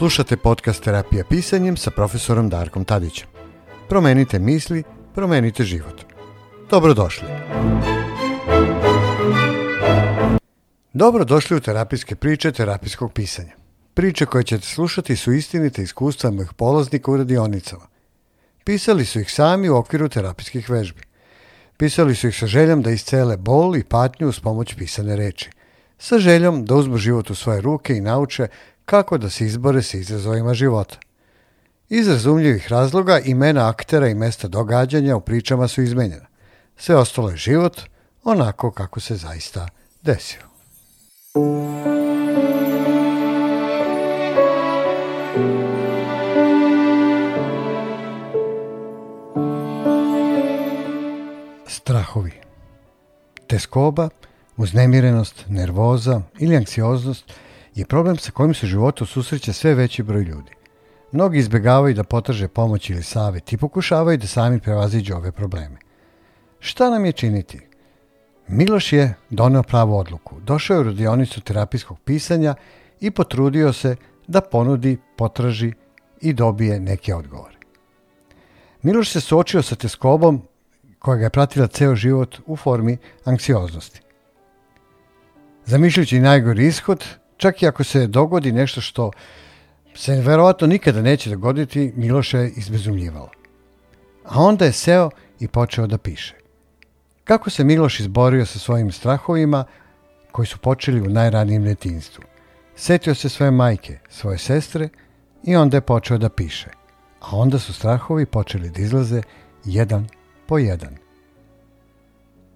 Slušate podcast Terapija pisanjem sa profesorom Darkom Tadićem. Promenite misli, promenite život. Dobrodošli. Dobrodošli u terapijske priče terapijskog pisanja. Priče koje ćete slušati su istinite iskustva mojih polaznika u radionicama. Pisali su ih sami u okviru terapijskih vežbi. Pisali su ih sa željom da iscele bol i patnju uz pomoć pisane reči. Sa željom da uzmu život u svoje ruke i nauče kako da se izbore sa izazovima života. Iz razumljivih razloga imena aktera i mesta događanja u pričama su izmenjena. Sve ostalo je život onako kako se zaista desio. Strahovi Teskoba, uznemirenost, nervoza ili anksioznost – je problem sa kojim se u životu susreće sve veći broj ljudi. Mnogi izbegavaju da potraže pomoć ili savjet i pokušavaju da sami prevaziđu ove probleme. Šta nam je činiti? Miloš je doneo pravu odluku. Došao je u radionicu terapijskog pisanja i potrudio se da ponudi, potraži i dobije neke odgovore. Miloš se suočio sa teskobom koja ga je pratila ceo život u formi anksioznosti. Zamišljujući najgori ishod, čak i ako se dogodi nešto što se verovatno nikada neće dogoditi, Miloša je izbezumljivalo. A onda je seo i počeo da piše. Kako se Miloš izborio sa svojim strahovima koji su počeli u najranijem netinstvu. Setio se svoje majke, svoje sestre i onda je počeo da piše. A onda su strahovi počeli da izlaze jedan po jedan.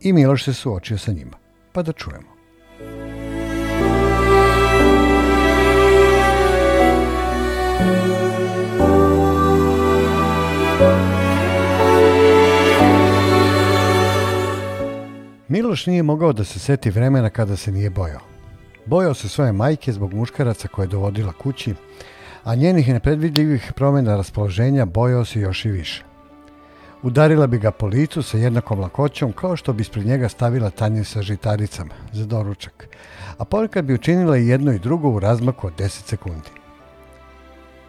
I Miloš se suočio sa njima. Pa da čujemo. Miloš nije mogao da se seti vremena kada se nije bojao. Bojao se svoje majke zbog muškaraca koje je dovodila kući, a njenih nepredvidljivih promjena raspoloženja bojao se još i više. Udarila bi ga po licu sa jednakom lakoćom kao što bi ispred njega stavila tanjir sa žitaricama za doručak, a ponekad bi učinila i jedno i drugo u razmaku od 10 sekundi.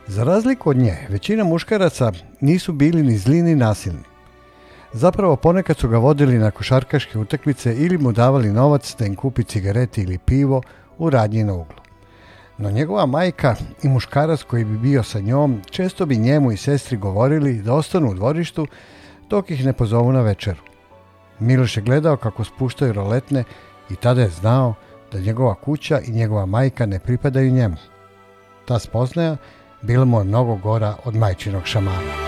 Za razliku od nje, većina muškaraca nisu bili ni zli ni nasilni. Zapravo ponekad su ga vodili na košarkaške utakmice ili mu davali novac da im kupi cigarete ili pivo u radnji na uglu. No njegova majka i muškarac koji bi bio sa njom često bi njemu i sestri govorili da ostanu u dvorištu dok ih ne pozovu na večeru. Miloš je gledao kako spuštaju roletne i tada je znao da njegova kuća i njegova majka ne pripadaju njemu. Ta spoznaja bila mu je mnogo gora od majčinog šamana.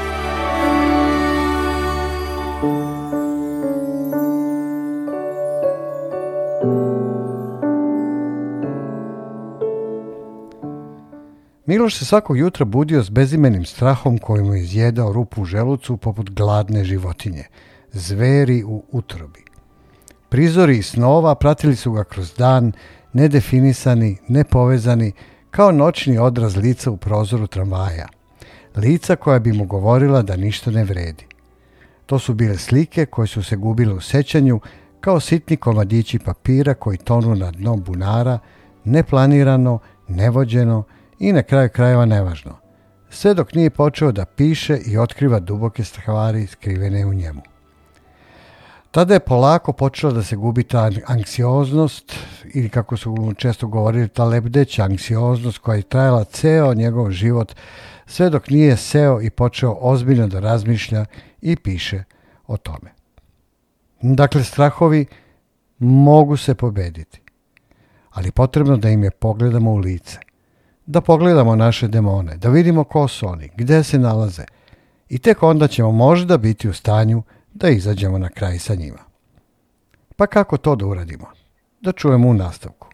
Miloš se svakog jutra budio s bezimenim strahom koji mu izjedao rupu u želucu poput gladne životinje, zveri u utrobi. Prizori i snova pratili su ga kroz dan, nedefinisani, nepovezani, kao noćni odraz lica u prozoru tramvaja. Lica koja bi mu govorila da ništa ne vredi. To su bile slike koje su se gubile u sećanju kao sitni komadići papira koji tonu na dno bunara, neplanirano, nevođeno, i na kraju krajeva nevažno, sve dok nije počeo da piše i otkriva duboke stvari skrivene u njemu. Tada je polako počela da se gubi ta anksioznost ili kako su često govorili ta lebdeća anksioznost koja je trajala ceo njegov život sve dok nije seo i počeo ozbiljno da razmišlja i piše o tome. Dakle, strahovi mogu se pobediti, ali potrebno da im je pogledamo u lice da pogledamo naše demone, da vidimo ko su oni, gde se nalaze i tek onda ćemo možda biti u stanju da izađemo na kraj sa njima. Pa kako to da uradimo? Da čujemo u nastavku.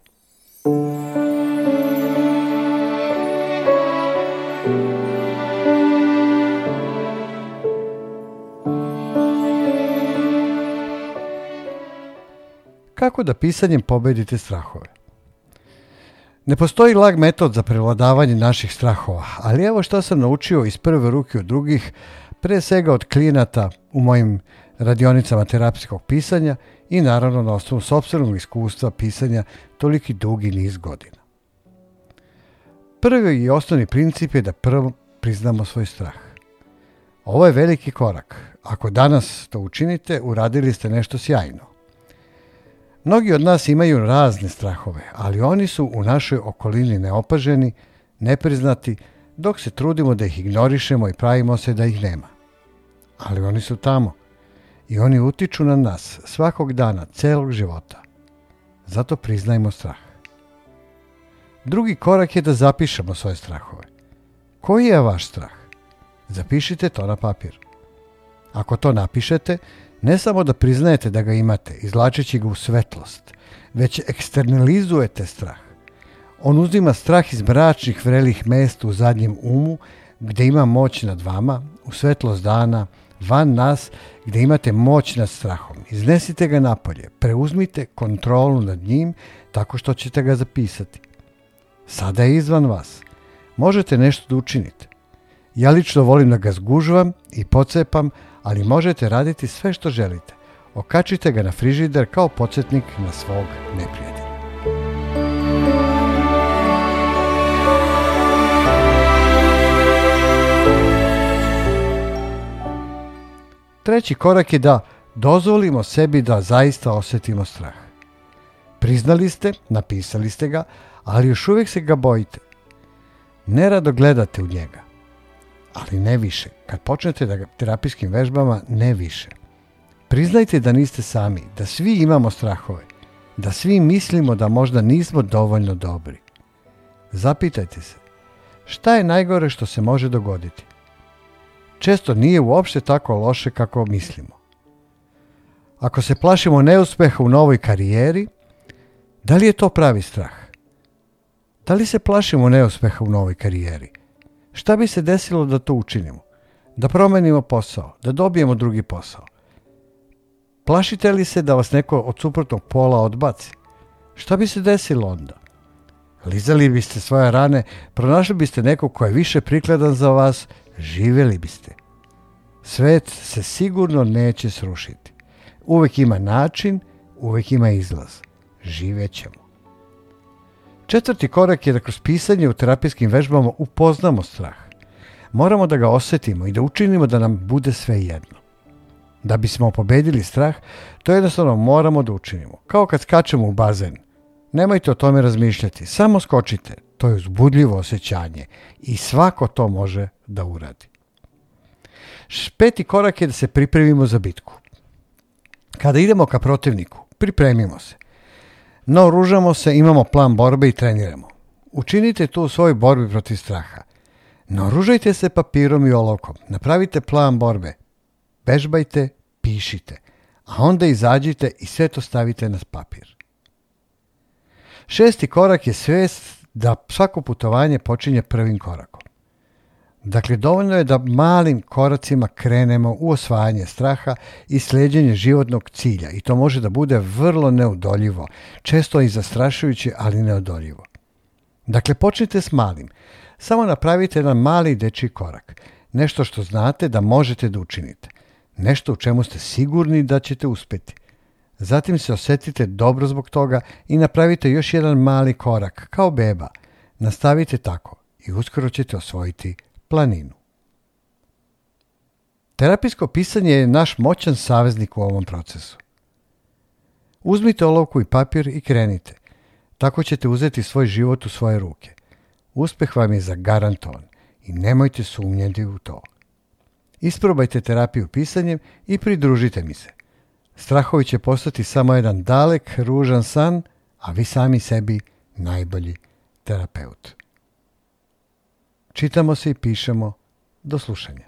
Kako da pisanjem pobedite strahove? Ne postoji lag metod za prevladavanje naših strahova, ali evo što sam naučio iz prve ruke od drugih, pre svega od klinata u mojim radionicama terapijskog pisanja i naravno na osnovu sobstvenog iskustva pisanja toliki dugi niz godina. Prvi i osnovni princip je da prvo priznamo svoj strah. Ovo je veliki korak. Ako danas to učinite, uradili ste nešto sjajno. Mnogi od nas imaju razne strahove, ali oni su u našoj okolini neopaženi, nepriznati, dok se trudimo da ih ignorišemo i pravimo se da ih nema. Ali oni su tamo i oni utiču na nas svakog dana, celog života. Zato priznajmo strah. Drugi korak je da zapišemo svoje strahove. Koji je vaš strah? Zapišite to na papir. Ako to napišete, Ne samo da priznajete da ga imate, izlačeći ga u svetlost, već eksternalizujete strah. On uzima strah iz mračnih vrelih mesta u zadnjem umu, gde ima moć nad vama, u svetlost dana, van nas, gde imate moć nad strahom. Iznesite ga napolje, preuzmite kontrolu nad njim tako što ćete ga zapisati. Sada je izvan vas. Možete nešto da učinite. Ja lično volim da ga zgužvam i pocepam, ali možete raditi sve što želite. Okačite ga na frižider kao podsjetnik na svog neprijatelja. Treći korak je da dozvolimo sebi da zaista osetimo strah. Priznali ste, napisali ste ga, ali još uvijek se ga bojite. Nerado gledate u njega ali ne više. Kad počnete da terapijskim vežbama, ne više. Priznajte da niste sami, da svi imamo strahove, da svi mislimo da možda nismo dovoljno dobri. Zapitajte se, šta je najgore što se može dogoditi? Često nije uopšte tako loše kako mislimo. Ako se plašimo neuspeha u novoj karijeri, da li je to pravi strah? Da li se plašimo neuspeha u novoj karijeri? Šta bi se desilo da to učinimo? Da promenimo posao, da dobijemo drugi posao? Plašite li se da vas neko od suprotnog pola odbaci? Šta bi se desilo onda? Lizali biste svoje rane, pronašli biste nekog ko je više prikladan za vas, živeli biste. Svet se sigurno neće srušiti. Uvek ima način, uvek ima izlaz. Živećemo. Četvrti korak je da kroz pisanje u terapijskim vežbama upoznamo strah. Moramo da ga osetimo i da učinimo da nam bude sve jedno. Da bismo pobedili strah, to jednostavno moramo da učinimo. Kao kad skačemo u bazen. Nemojte o tome razmišljati, samo skočite. To je uzbudljivo osjećanje i svako to može da uradi. Peti korak je da se pripremimo za bitku. Kada idemo ka protivniku, pripremimo se. Naoružamo se, imamo plan borbe i treniramo. Učinite to u svojoj borbi protiv straha. Naoružajte se papirom i olovkom, napravite plan borbe, vežbajte, pišite, a onda izađite i sve to stavite na papir. Šesti korak je svest da svako putovanje počinje prvim korakom. Dakle, dovoljno je da malim koracima krenemo u osvajanje straha i sleđenje životnog cilja i to može da bude vrlo neudoljivo, često i zastrašujuće, ali neudoljivo. Dakle, počnite s malim. Samo napravite jedan mali deči korak, nešto što znate da možete da učinite, nešto u čemu ste sigurni da ćete uspeti. Zatim se osetite dobro zbog toga i napravite još jedan mali korak, kao beba. Nastavite tako i uskoro ćete osvojiti planinu. Terapijsko pisanje je naš moćan saveznik u ovom procesu. Uzmite olovku i papir i krenite. Tako ćete uzeti svoj život u svoje ruke. Uspeh vam je zagarantovan i nemojte sumnjati u to. Isprobajte terapiju pisanjem i pridružite mi se. Strahovi će postati samo jedan dalek, ružan san, a vi sami sebi najbolji terapeut. Čitamo se i pišemo. Do slušanja.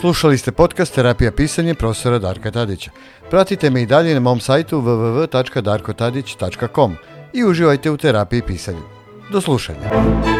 Slušali ste podcast Terapija pisanje profesora Darka Tadića. Pratite me i dalje na mom sajtu www.darkotadić.com i uživajte u terapiji pisanja. Do slušanja.